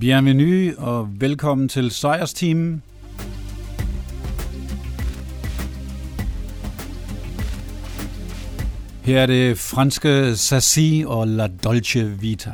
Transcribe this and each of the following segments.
Bienvenue og velkommen til Sejrsteam. Her er det franske Sassi og La Dolce Vita.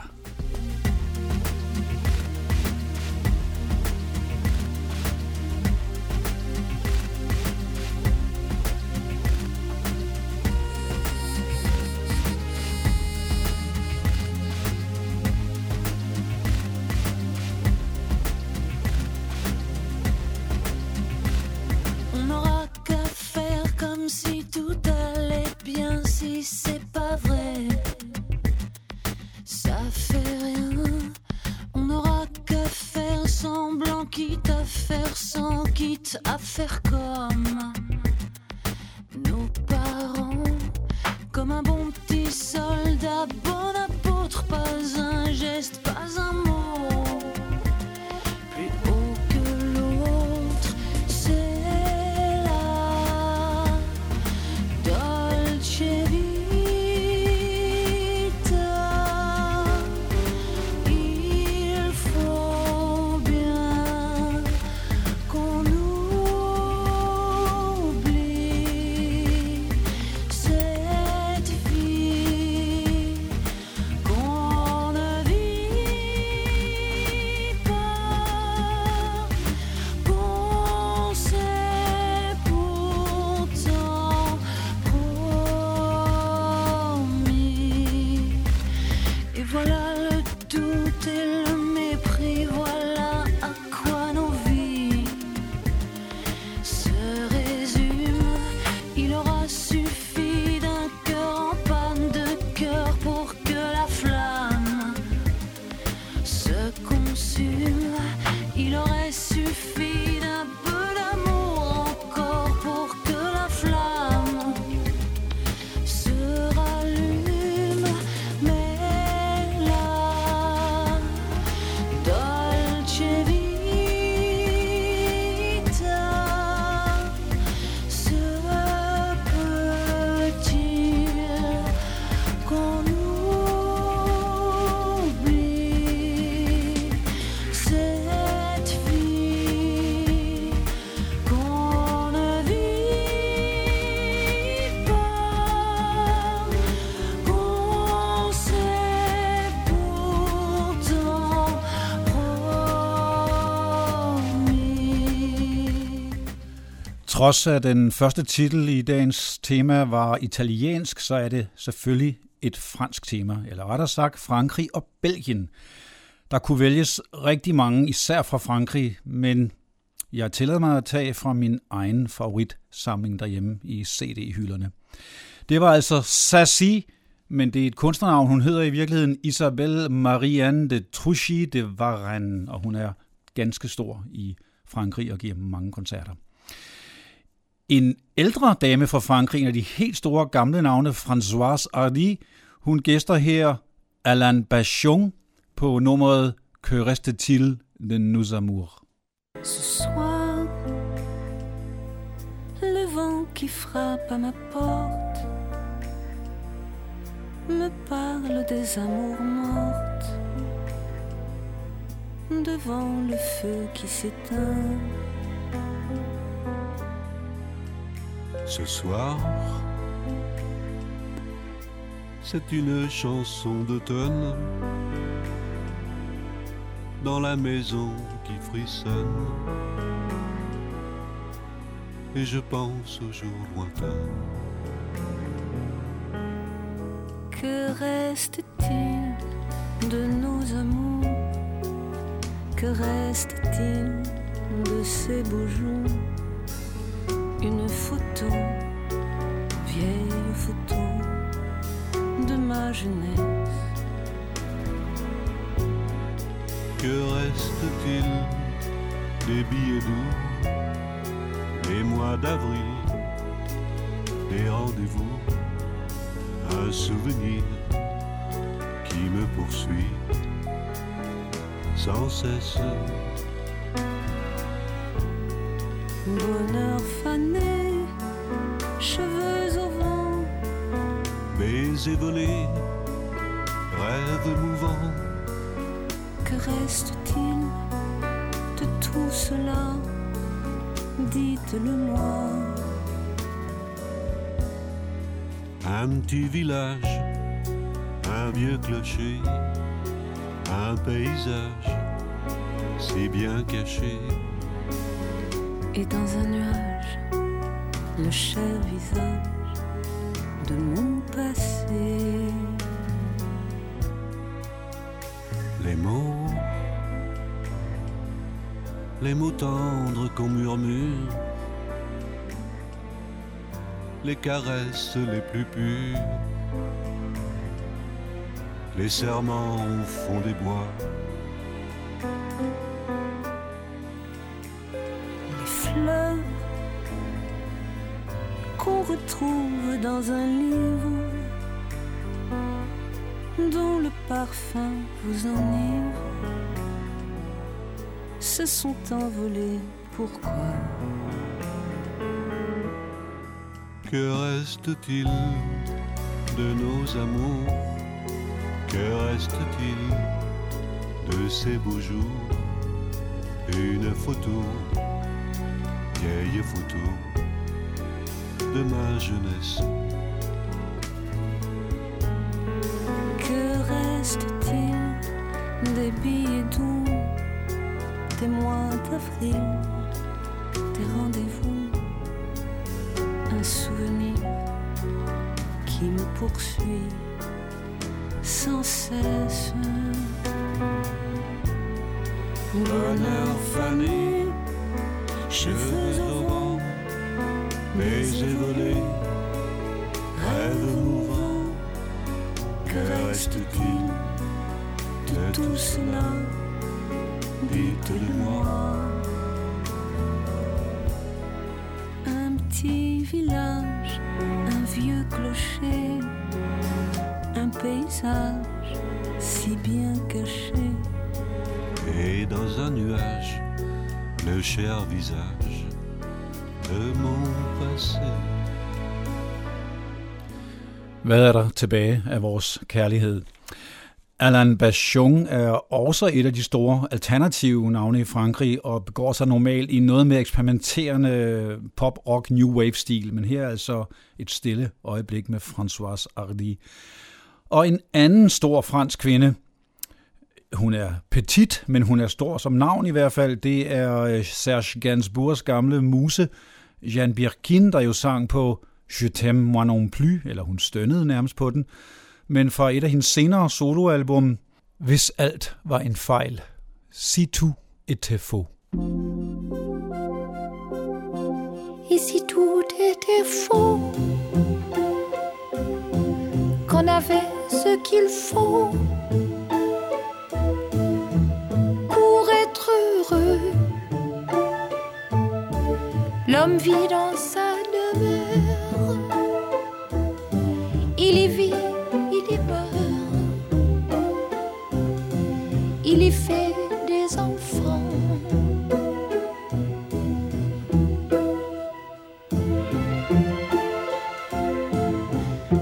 Trods af den første titel i dagens tema var italiensk, så er det selvfølgelig et fransk tema, eller rettere sagt Frankrig og Belgien. Der kunne vælges rigtig mange, især fra Frankrig, men jeg tillader mig at tage fra min egen favoritsamling derhjemme i CD-hylderne. Det var altså Sassy, men det er et kunstnernavn. Hun hedder i virkeligheden Isabelle Marianne de Truchy de Varenne, og hun er ganske stor i Frankrig og giver mange koncerter. En ældre dame fra Frankrig, en af de helt store gamle navne, Françoise Hardy, hun gæster her Alain Bachon på nummeret Que reste-t-il de nos amours? Ce soir, le vent qui frappe à ma porte me parle des amours mortes devant le feu qui s'éteint. Ce soir. C'est une chanson d'automne dans la maison qui frissonne. Et je pense aux jours lointains. Que reste-t-il de nos amours? Que reste-t-il de ces beaux jours? Une photo, vieille photo de ma jeunesse. Que reste-t-il des billets doux, des mois d'avril, des rendez-vous, un souvenir qui me poursuit sans cesse Bonheur fané, cheveux au vent, baisers volés, rêves mouvants. Que reste-t-il de tout cela? Dites-le-moi. Un petit village, un vieux clocher, un paysage si bien caché. Et dans un nuage, le cher visage de mon passé. Les mots, les mots tendres qu'on murmure, les caresses les plus pures, les serments au fond des bois. Retrouve dans un livre dont le parfum vous enivre. Se sont envolés. Pourquoi? Que reste-t-il de nos amours? Que reste-t-il de ces beaux jours? Une photo, vieille photo de ma jeunesse. Que reste-t-il des billets doux, des mois d'avril, village, un vieux clocher, un paysage si bien caché. Et dans un nuage, le cher visage de mon passé. Hvad er der tilbage af vores kærlighed? Alain Bachung er også et af de store alternative navne i Frankrig og begår sig normalt i noget mere eksperimenterende pop-rock new wave-stil, men her er altså et stille øjeblik med Françoise Hardy. Og en anden stor fransk kvinde, hun er petit, men hun er stor som navn i hvert fald, det er øh, Serge Gainsbourgs gamle muse, Jeanne Birkin, der jo sang på Je t'aime moi non plus, eller hun stønnede nærmest på den, men fra et af hendes senere soloalbum, Hvis alt var en fejl, Si tu était faux. Et si tout était faux, qu'on avait ce qu'il faut. Pour être heureux, l'homme vit dans sa demeure, il y vit, fait des enfants.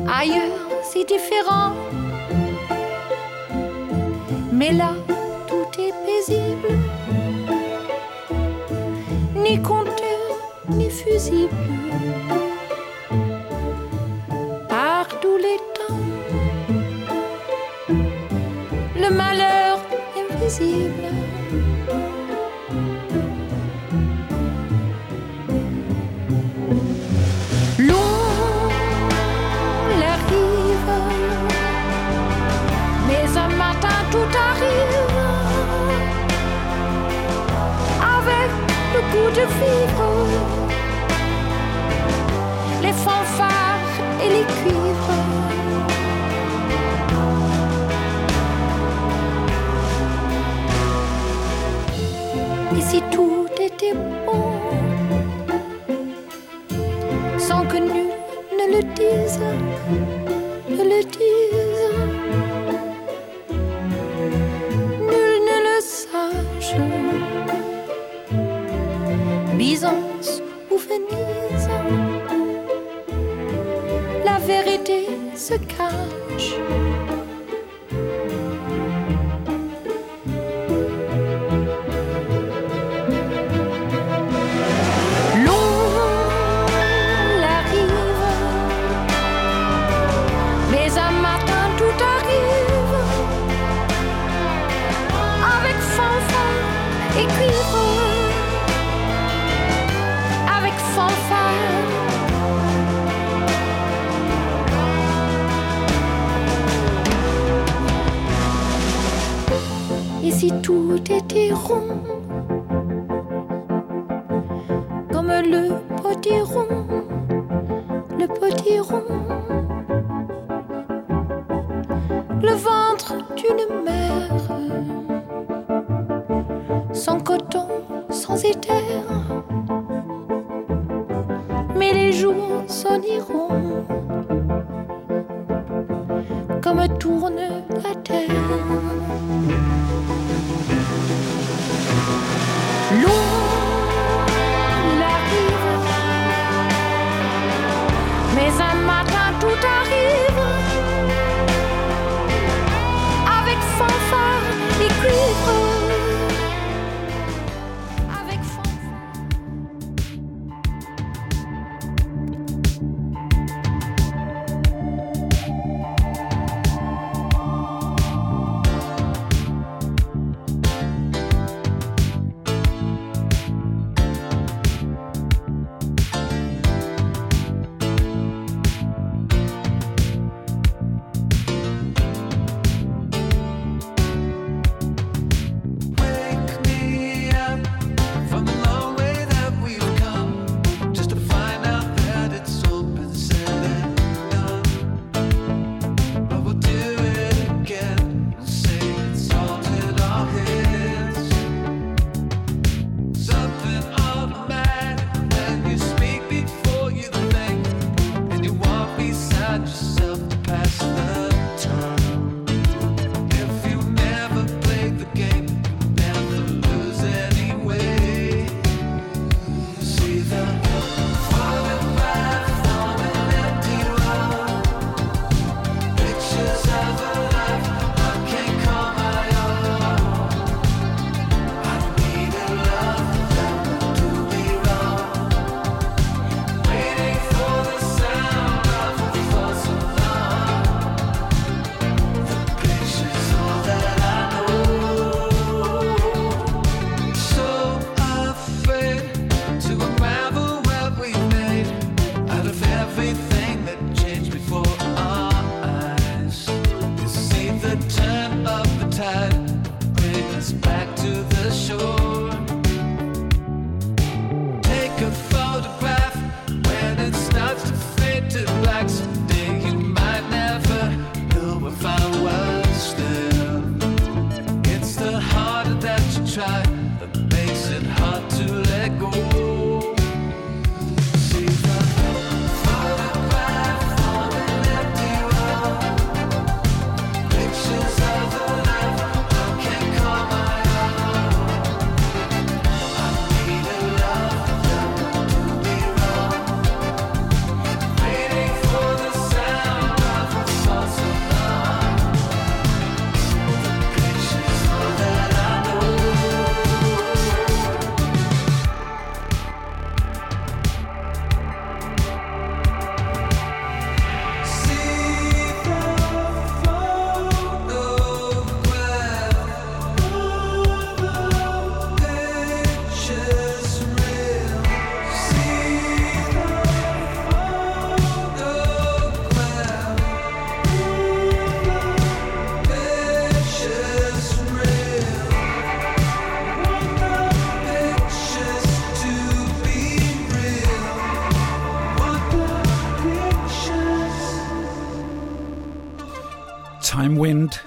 Ailleurs, c'est différent. Mais là, tout est paisible. Ni compteur, ni fusible. Invisible. Long mais un matin tout arrive avec le goût de vivre, les fanfares et les cuivres. Sans que nul ne le dise, ne le dise, nul ne le sache. Byzance ou Venise, la vérité se cache. tout était rond, comme le potiron, le potiron, le ventre d'une mère, sans coton, sans éther, mais les jours s'en.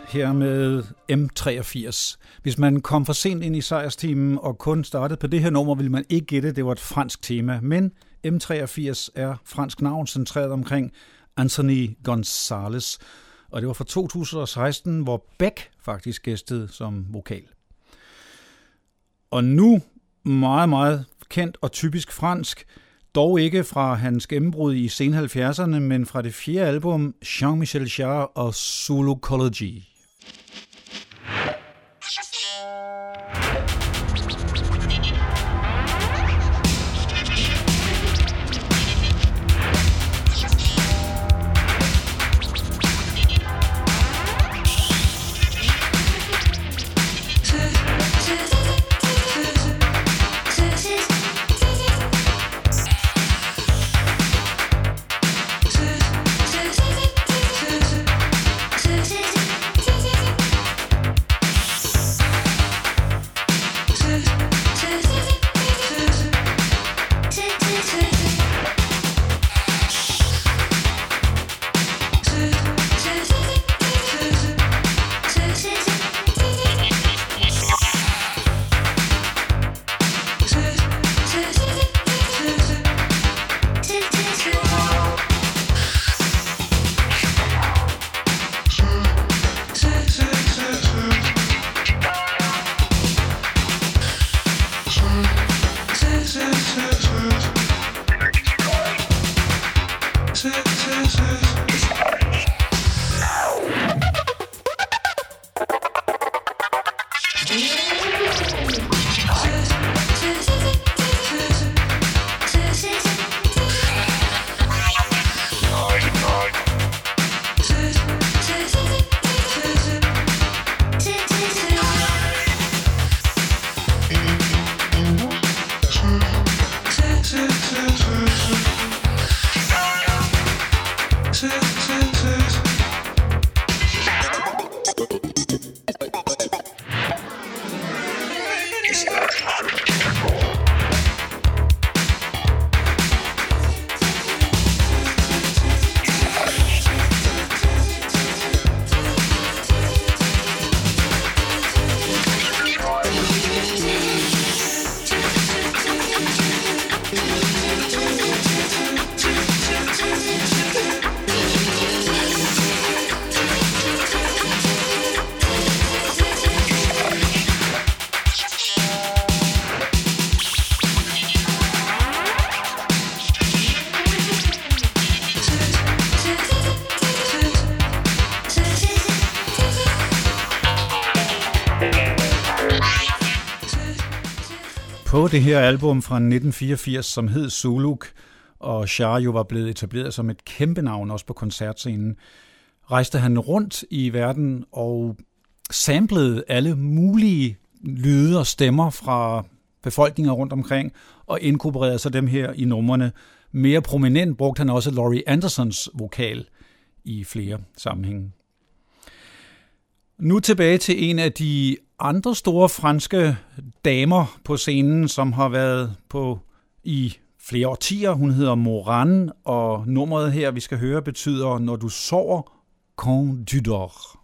her med M83. Hvis man kom for sent ind i sejrstimen og kun startede på det her nummer, ville man ikke gætte, det var et fransk tema. Men M83 er fransk navn centreret omkring Anthony Gonzalez. Og det var fra 2016, hvor Beck faktisk gæstede som vokal. Og nu meget, meget kendt og typisk fransk, dog ikke fra hans gennembrud i sen 70'erne, men fra det fjerde album Jean-Michel Jarre og Zoolocology. det her album fra 1984, som hed Zuluk, og Shah jo var blevet etableret som et kæmpe navn også på koncertscenen, rejste han rundt i verden og samplede alle mulige lyde og stemmer fra befolkninger rundt omkring, og inkorporerede så dem her i numrene. Mere prominent brugte han også Laurie Andersons vokal i flere sammenhænge. Nu tilbage til en af de andre store franske damer på scenen, som har været på i flere årtier. Hun hedder Moran, og nummeret her, vi skal høre, betyder Når du sover, quand du dors.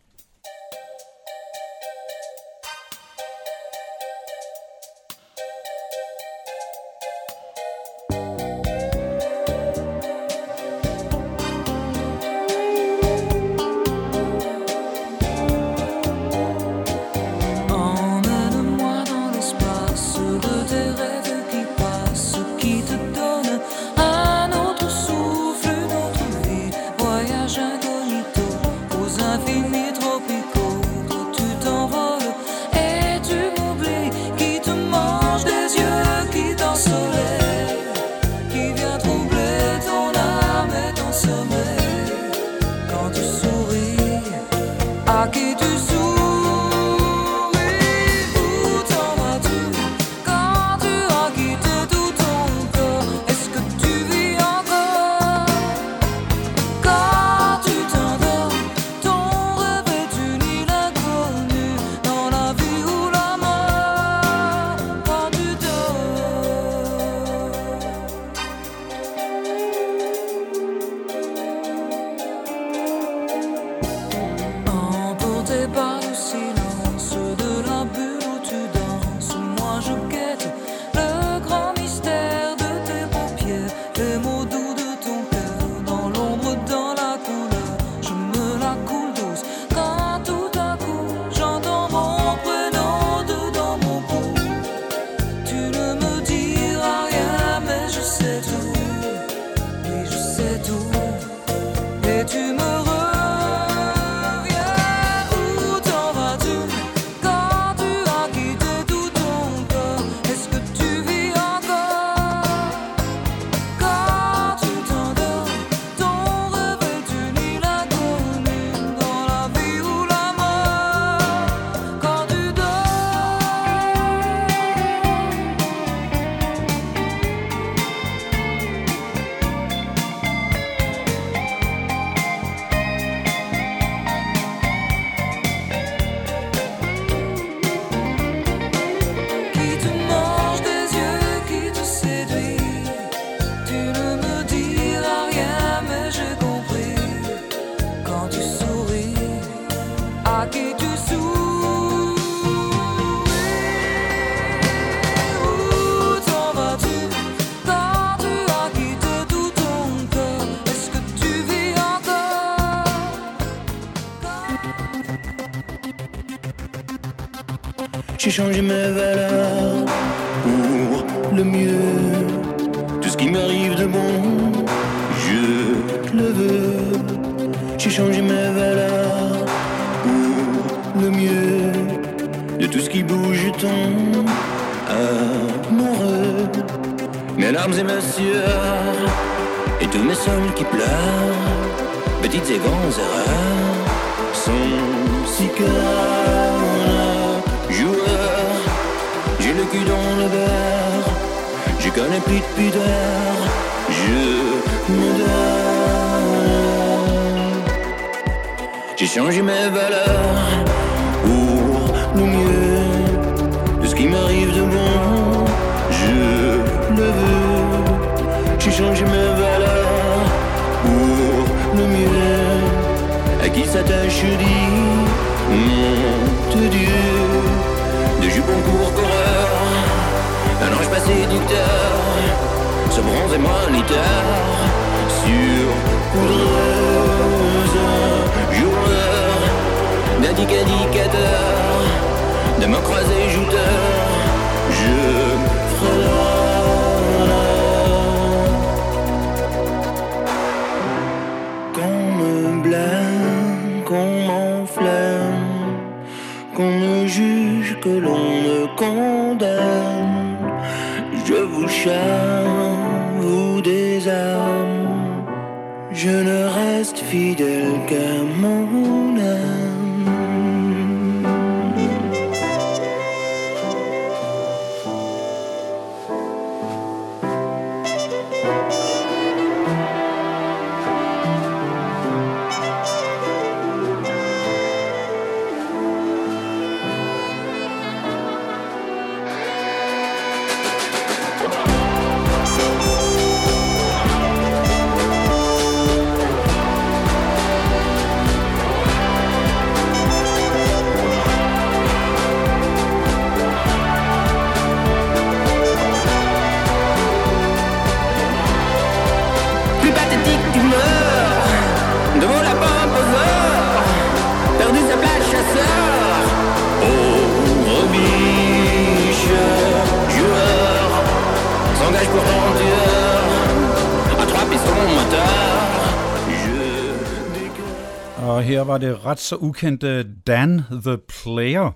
var det ret så ukendte Dan The Player,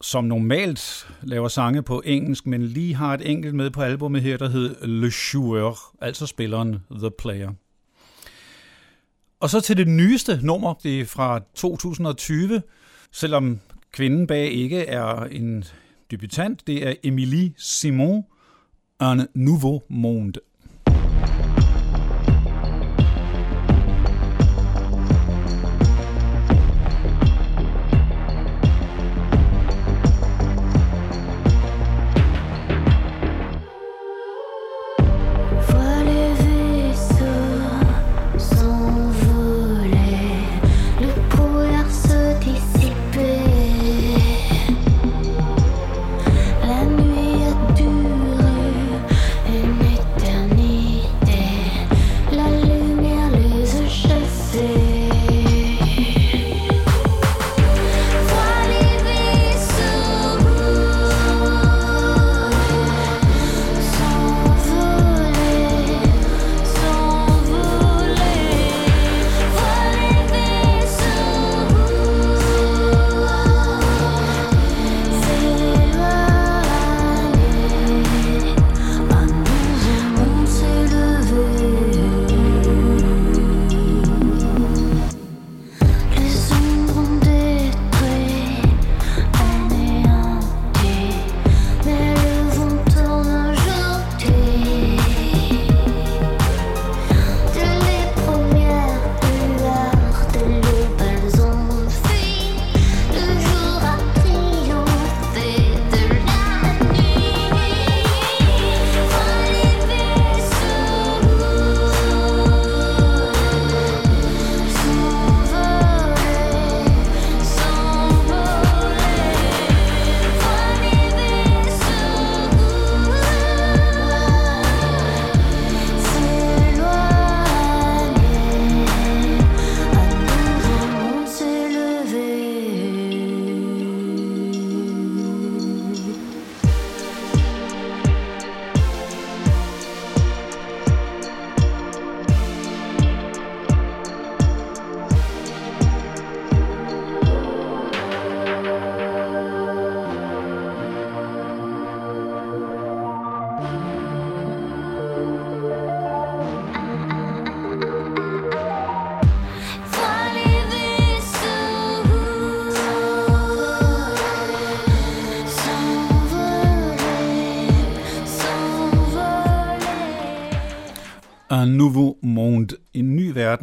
som normalt laver sange på engelsk, men lige har et enkelt med på albumet her, der hed Le Joueur, altså spilleren The Player. Og så til det nyeste nummer, det er fra 2020, selvom kvinden bag ikke er en debutant, det er Emilie Simon, Un Nouveau Monde.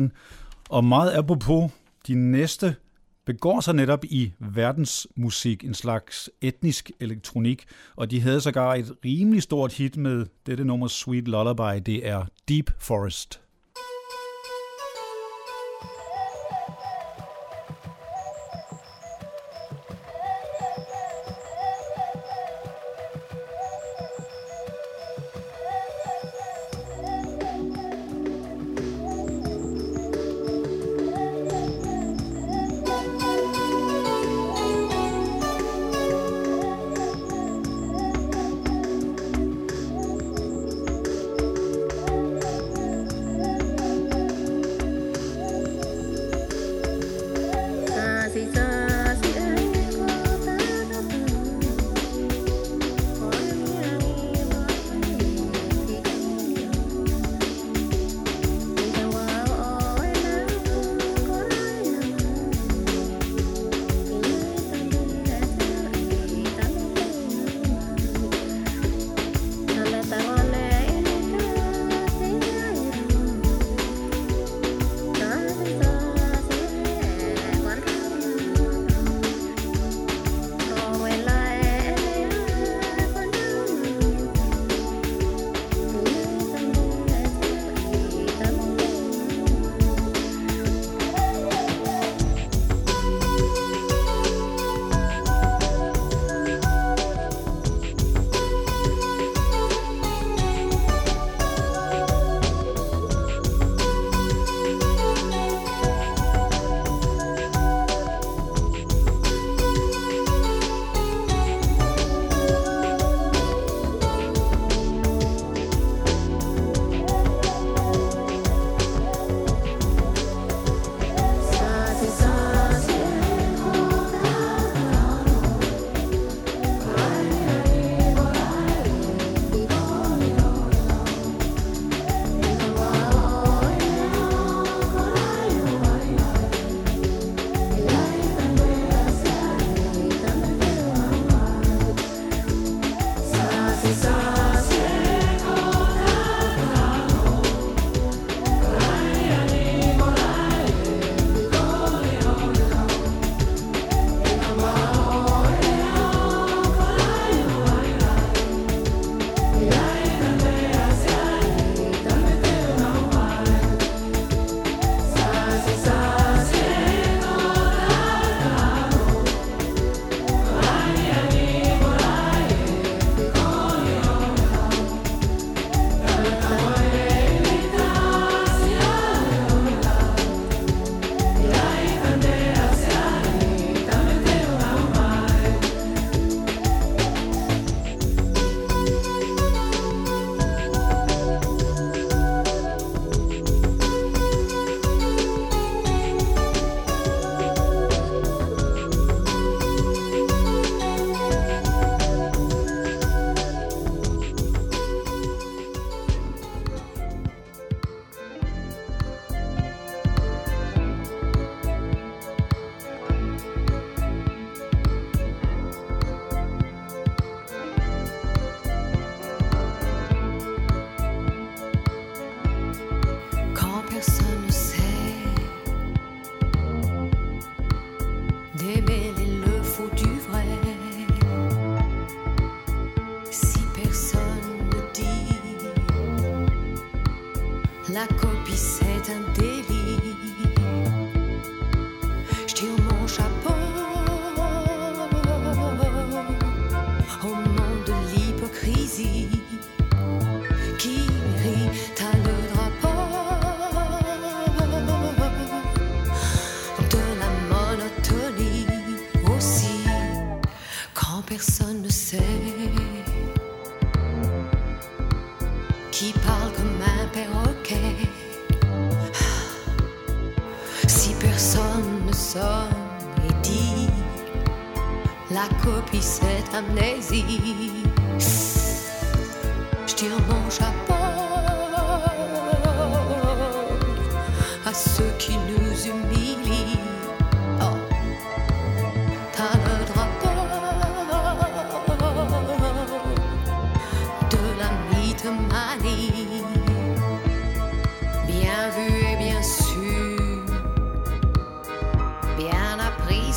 verden. Og meget apropos, de næste begår sig netop i verdensmusik, en slags etnisk elektronik, og de havde sågar et rimelig stort hit med dette nummer Sweet Lullaby, det er Deep Forest.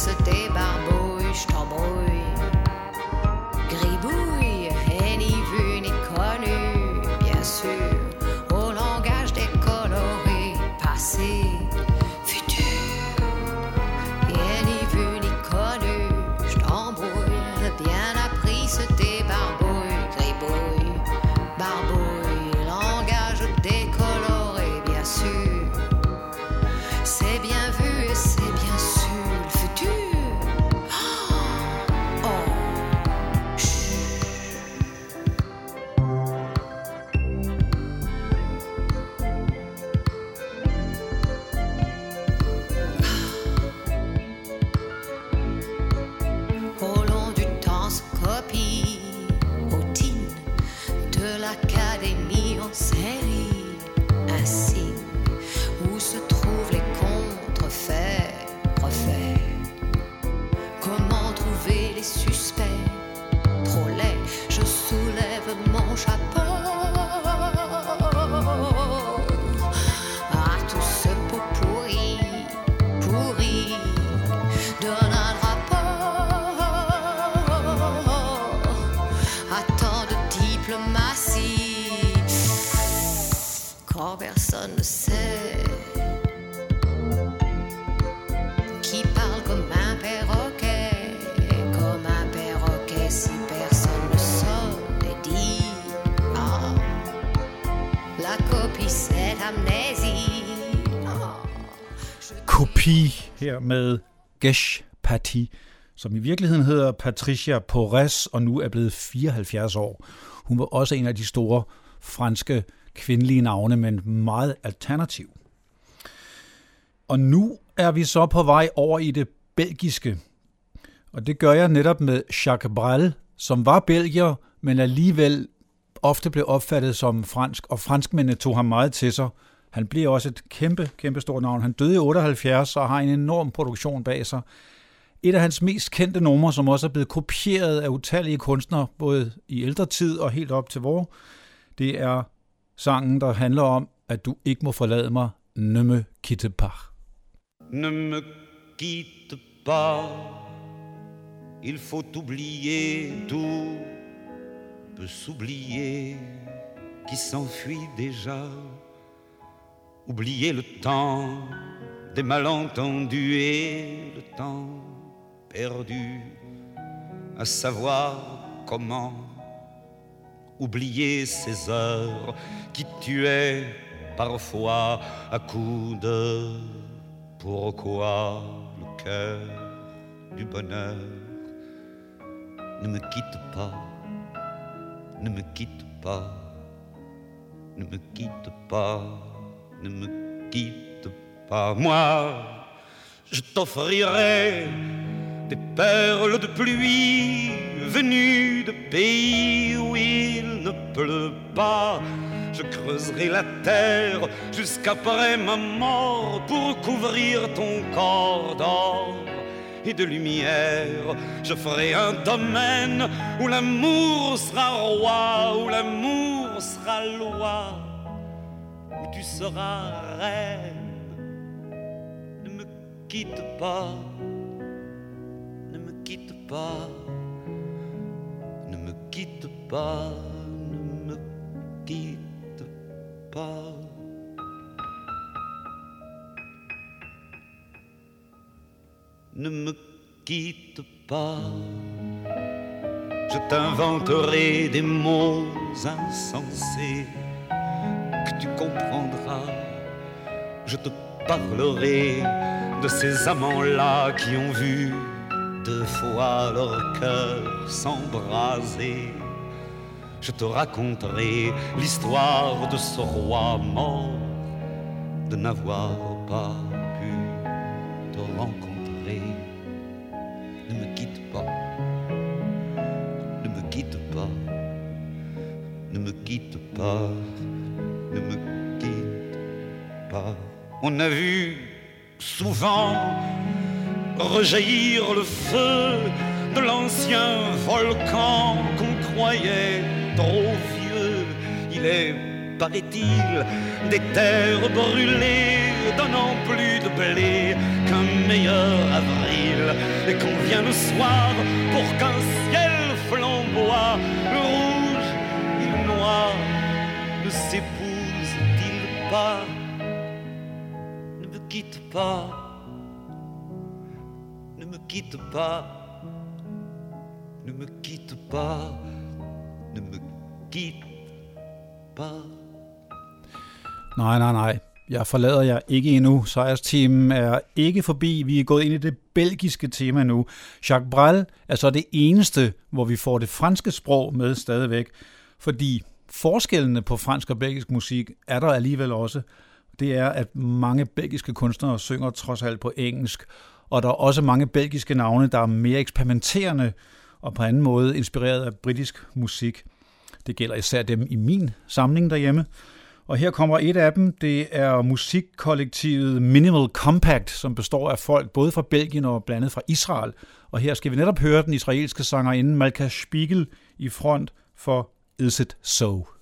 a day her med Gesh Patti, som i virkeligheden hedder Patricia Porres og nu er blevet 74 år. Hun var også en af de store franske kvindelige navne, men meget alternativ. Og nu er vi så på vej over i det belgiske. Og det gør jeg netop med Jacques Brel, som var belgier, men alligevel ofte blev opfattet som fransk, og franskmændene tog ham meget til sig. Han blev også et kæmpe, kæmpe stort navn. Han døde i 78 og har en enorm produktion bag sig. Et af hans mest kendte numre, som også er blevet kopieret af utallige kunstnere, både i ældre tid og helt op til vor, det er sangen, der handler om, at du ikke må forlade mig, ne me quitte pas. Ne me quitte pas, il faut oublier tout, peut s'oublier qui s'enfuit déjà. Oublier le temps des malentendus et le temps perdu à savoir comment oublier ces heures qui tuaient parfois à coups de pourquoi le cœur du bonheur ne me quitte pas, ne me quitte pas, ne me quitte pas, ne me quitte pas. Moi, je t'offrirai des perles de pluie venues de pays où il ne pleut pas. Je creuserai la terre jusqu'après ma mort pour couvrir ton corps d'or et de lumière. Je ferai un domaine où l'amour sera roi, où l'amour sera loi, tu seras reine. Ne me quitte pas, ne me quitte pas, ne me quitte pas, ne me quitte pas. Ne me quitte pas, je t'inventerai des mots insensés comprendras. Je te parlerai de ces amants-là qui ont vu deux fois leur cœur s'embraser. Je te raconterai l'histoire de ce roi mort, de n'avoir pas rejaillir le feu de l'ancien volcan qu'on croyait trop vieux. Il est, paraît-il, des terres brûlées, donnant plus de blé qu'un meilleur avril. Et qu'on vient le soir pour qu'un ciel flamboie, le rouge et le noir ne s'épousent-ils pas? Ne me quitte pas, quitte pas, ne me quitte pas, ne me quitte pas. Nej, nej, nej. Jeg forlader jer ikke endnu. Sejrsteamen er ikke forbi. Vi er gået ind i det belgiske tema nu. Jacques Brel er så det eneste, hvor vi får det franske sprog med stadigvæk. Fordi forskellene på fransk og belgisk musik er der alligevel også. Det er, at mange belgiske kunstnere synger trods alt på engelsk. Og der er også mange belgiske navne, der er mere eksperimenterende og på anden måde inspireret af britisk musik. Det gælder især dem i min samling derhjemme. Og her kommer et af dem. Det er musikkollektivet Minimal Compact, som består af folk både fra Belgien og blandet fra Israel. Og her skal vi netop høre den israelske sangerinde Malka Spiegel i front for Is It So?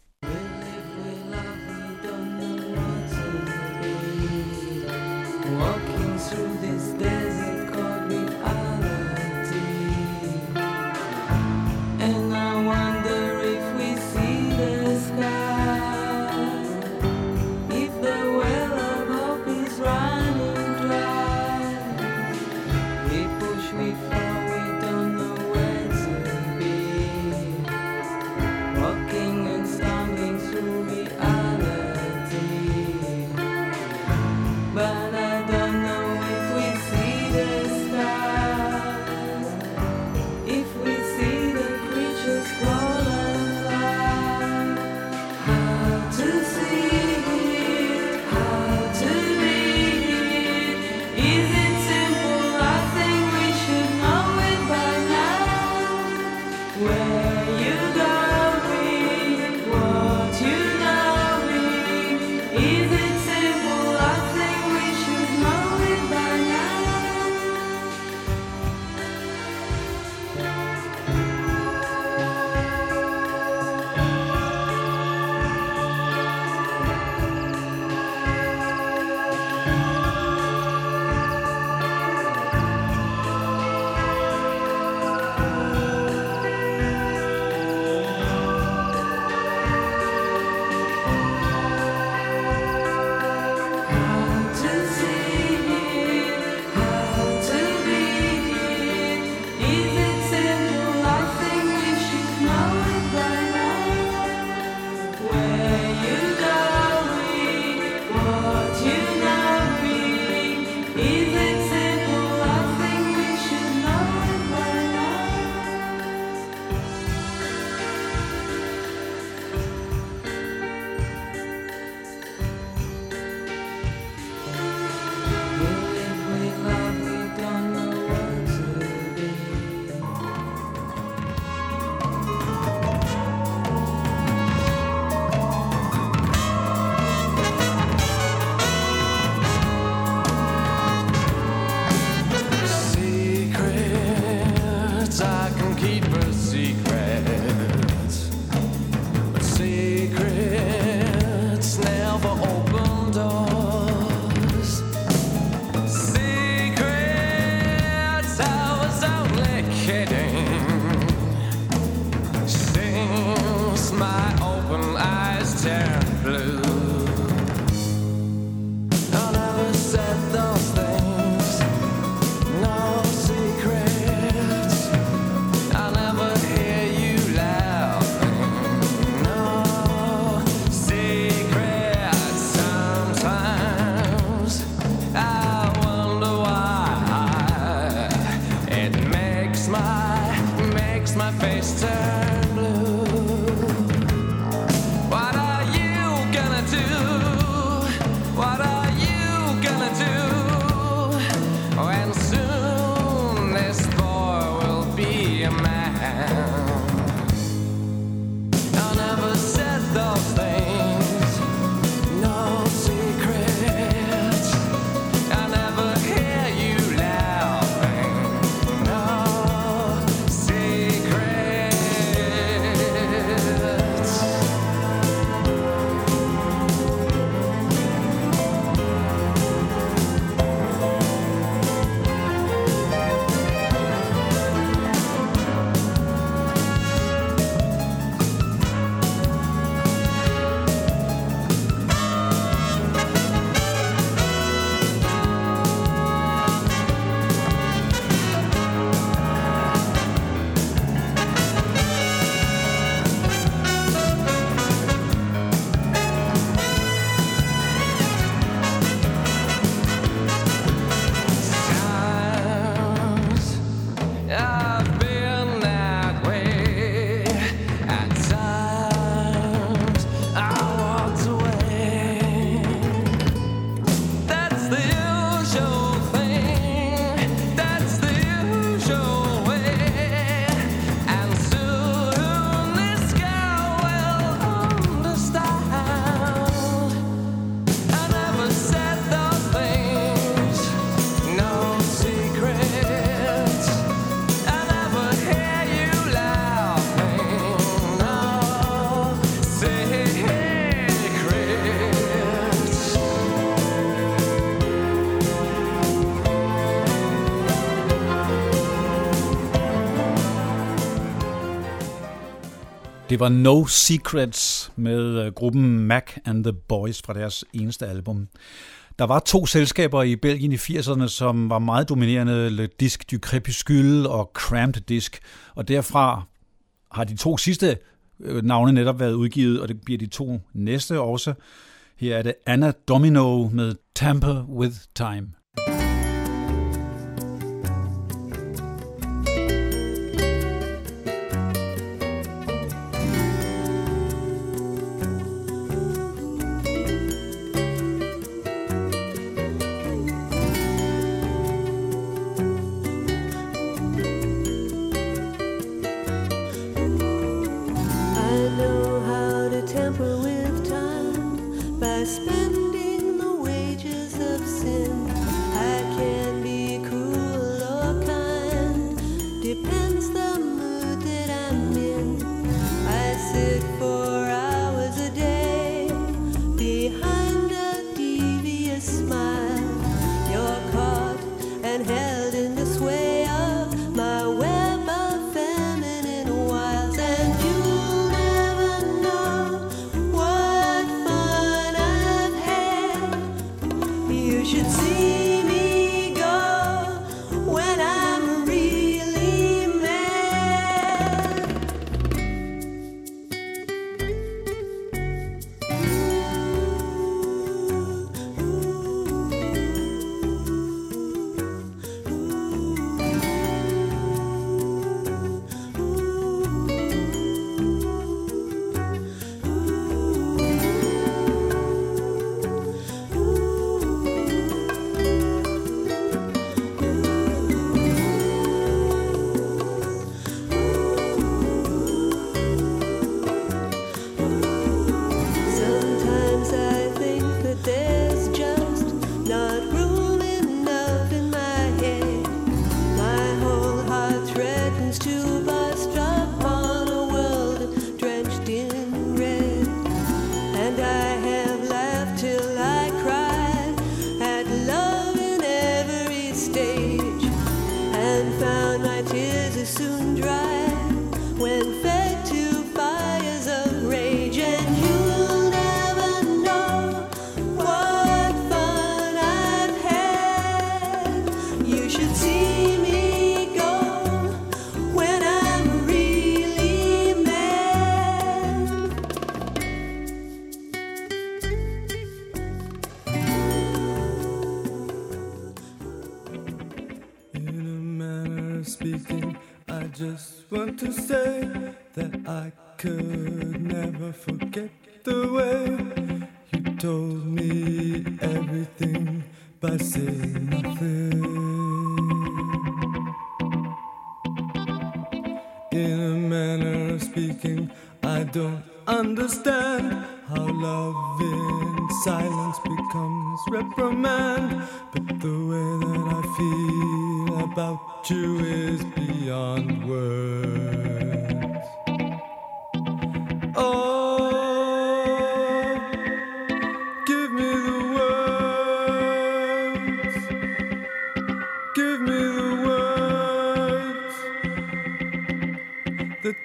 my makes my face turn. Det var No Secrets med øh, gruppen Mac and the Boys fra deres eneste album. Der var to selskaber i Belgien i 80'erne, som var meget dominerende, Le Disque du Crépuscule og Cramped Disc, og derfra har de to sidste øh, navne netop været udgivet, og det bliver de to næste også. Her er det Anna Domino med Tamper with Time.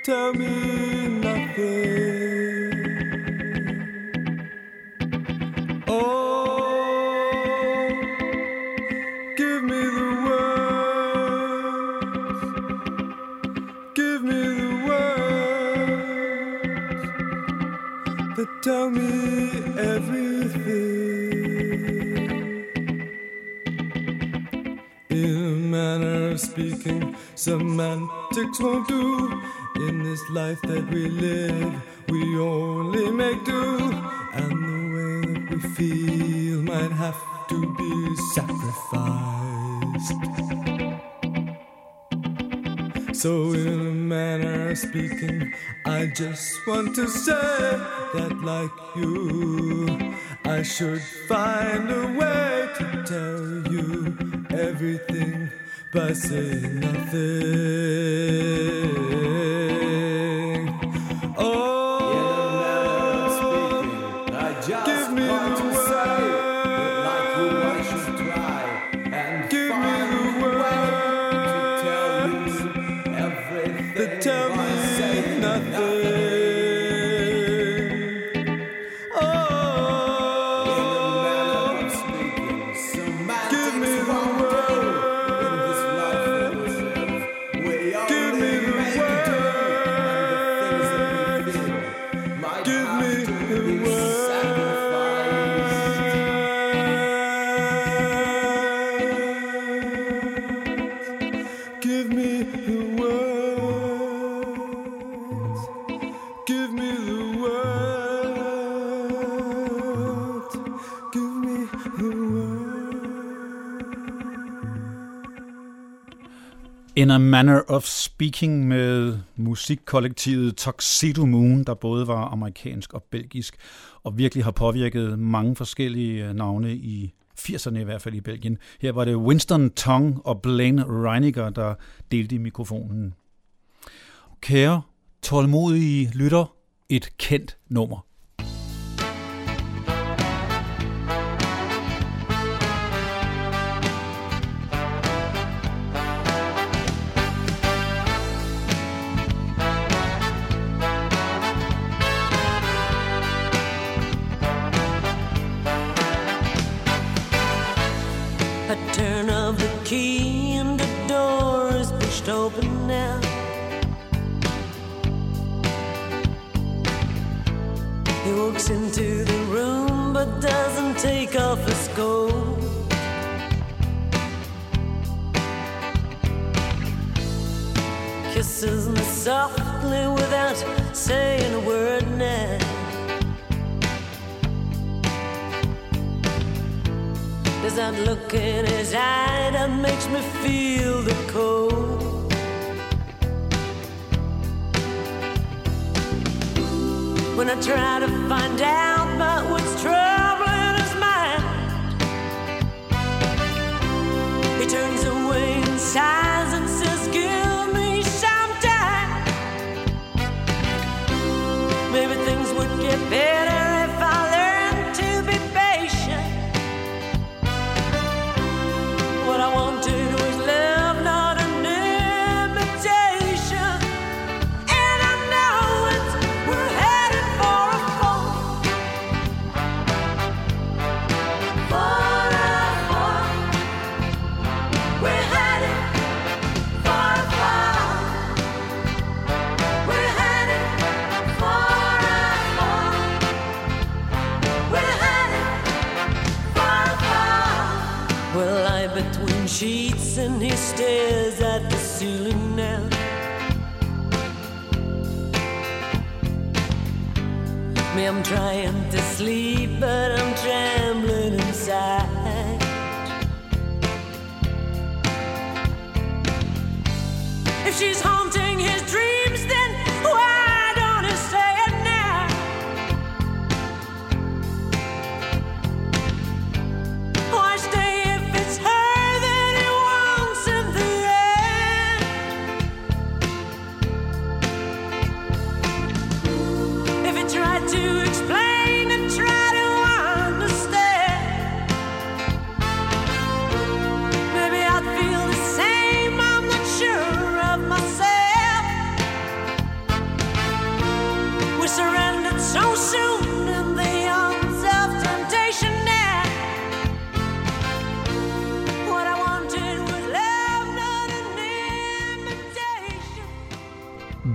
Tell me nothing. Oh, give me the words. Give me the words that tell me everything. In manner of speaking, semantics won't do. Life that we live, we only make do. And the way that we feel might have to be sacrificed. So, in a manner of speaking, I just want to say that, like you, I should find a way to tell you everything by saying nothing. Give me the words. Give me the words. Give me the words. In a Manner of Speaking med musikkollektivet Tuxedo Moon, der både var amerikansk og belgisk, og virkelig har påvirket mange forskellige øh, navne i 80'erne i hvert fald i Belgien. Her var det Winston Tong og Blaine Reiniger, der delte i mikrofonen. Kære tålmodige lytter, et kendt nummer. and he stares at the ceiling now. Me, I'm trying to sleep, but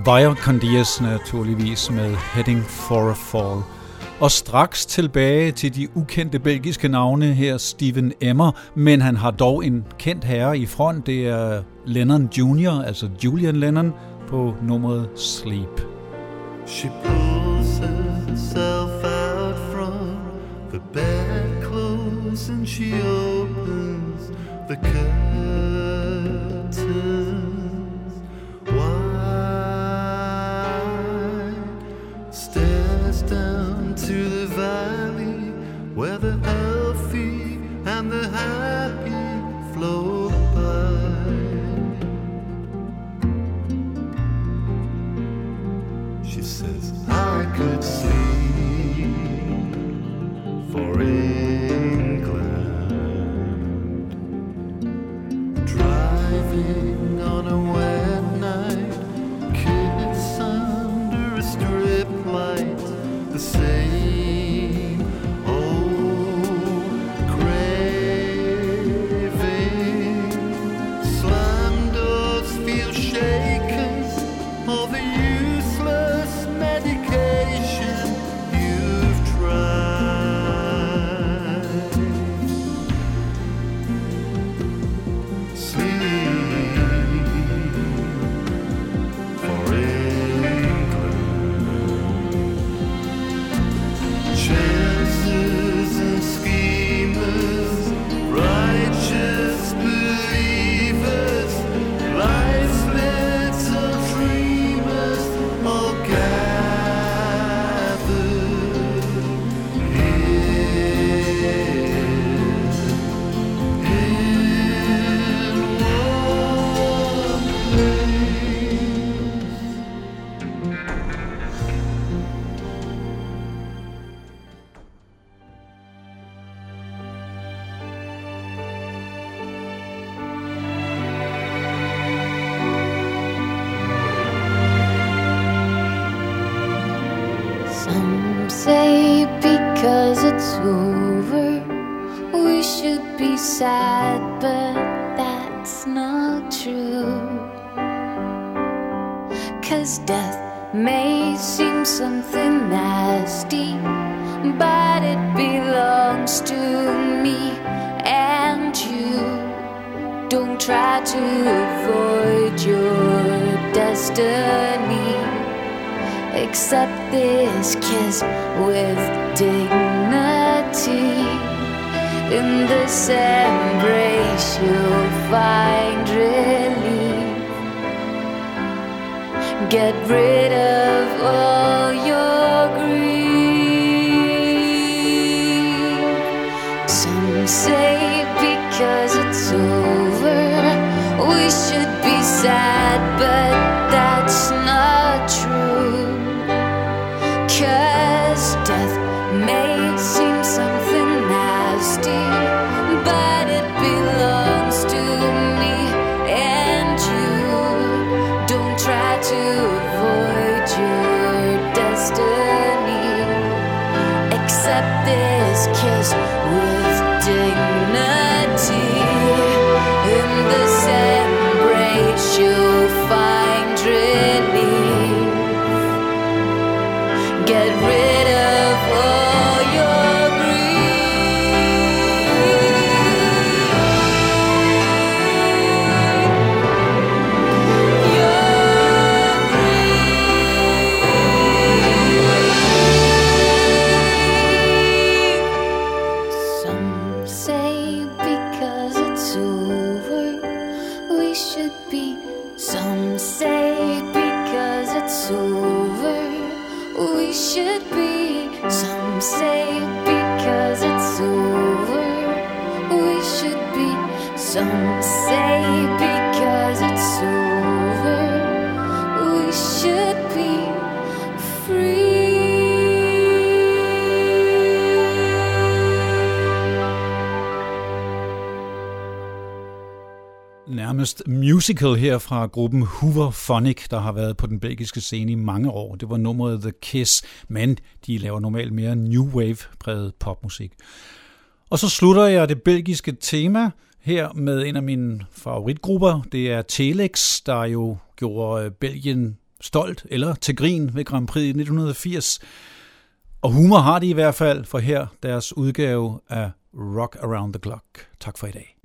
Via Condias naturligvis med Heading for a Fall. Og straks tilbage til de ukendte belgiske navne her, Steven Emmer, men han har dog en kendt herre i front, det er Lennon Jr., altså Julian Lennon, på nummeret Sleep. She pulls herself out from the bedclothes and she opens the curtain. It's over. We should be sad, but that's not true. Cause death may seem something nasty, but it belongs to me and you. Don't try to avoid your destiny. Accept this kiss with dignity. In this embrace, you'll find relief. Get rid of all your grief. Some say because it's over, we should be sad, but musical her fra gruppen Hoover Phonic, der har været på den belgiske scene i mange år. Det var nummeret The Kiss, men de laver normalt mere New Wave-præget popmusik. Og så slutter jeg det belgiske tema her med en af mine favoritgrupper. Det er Telex, der jo gjorde øh, Belgien stolt eller til grin ved Grand Prix i 1980. Og humor har de i hvert fald, for her deres udgave af Rock Around the Clock. Tak for i dag.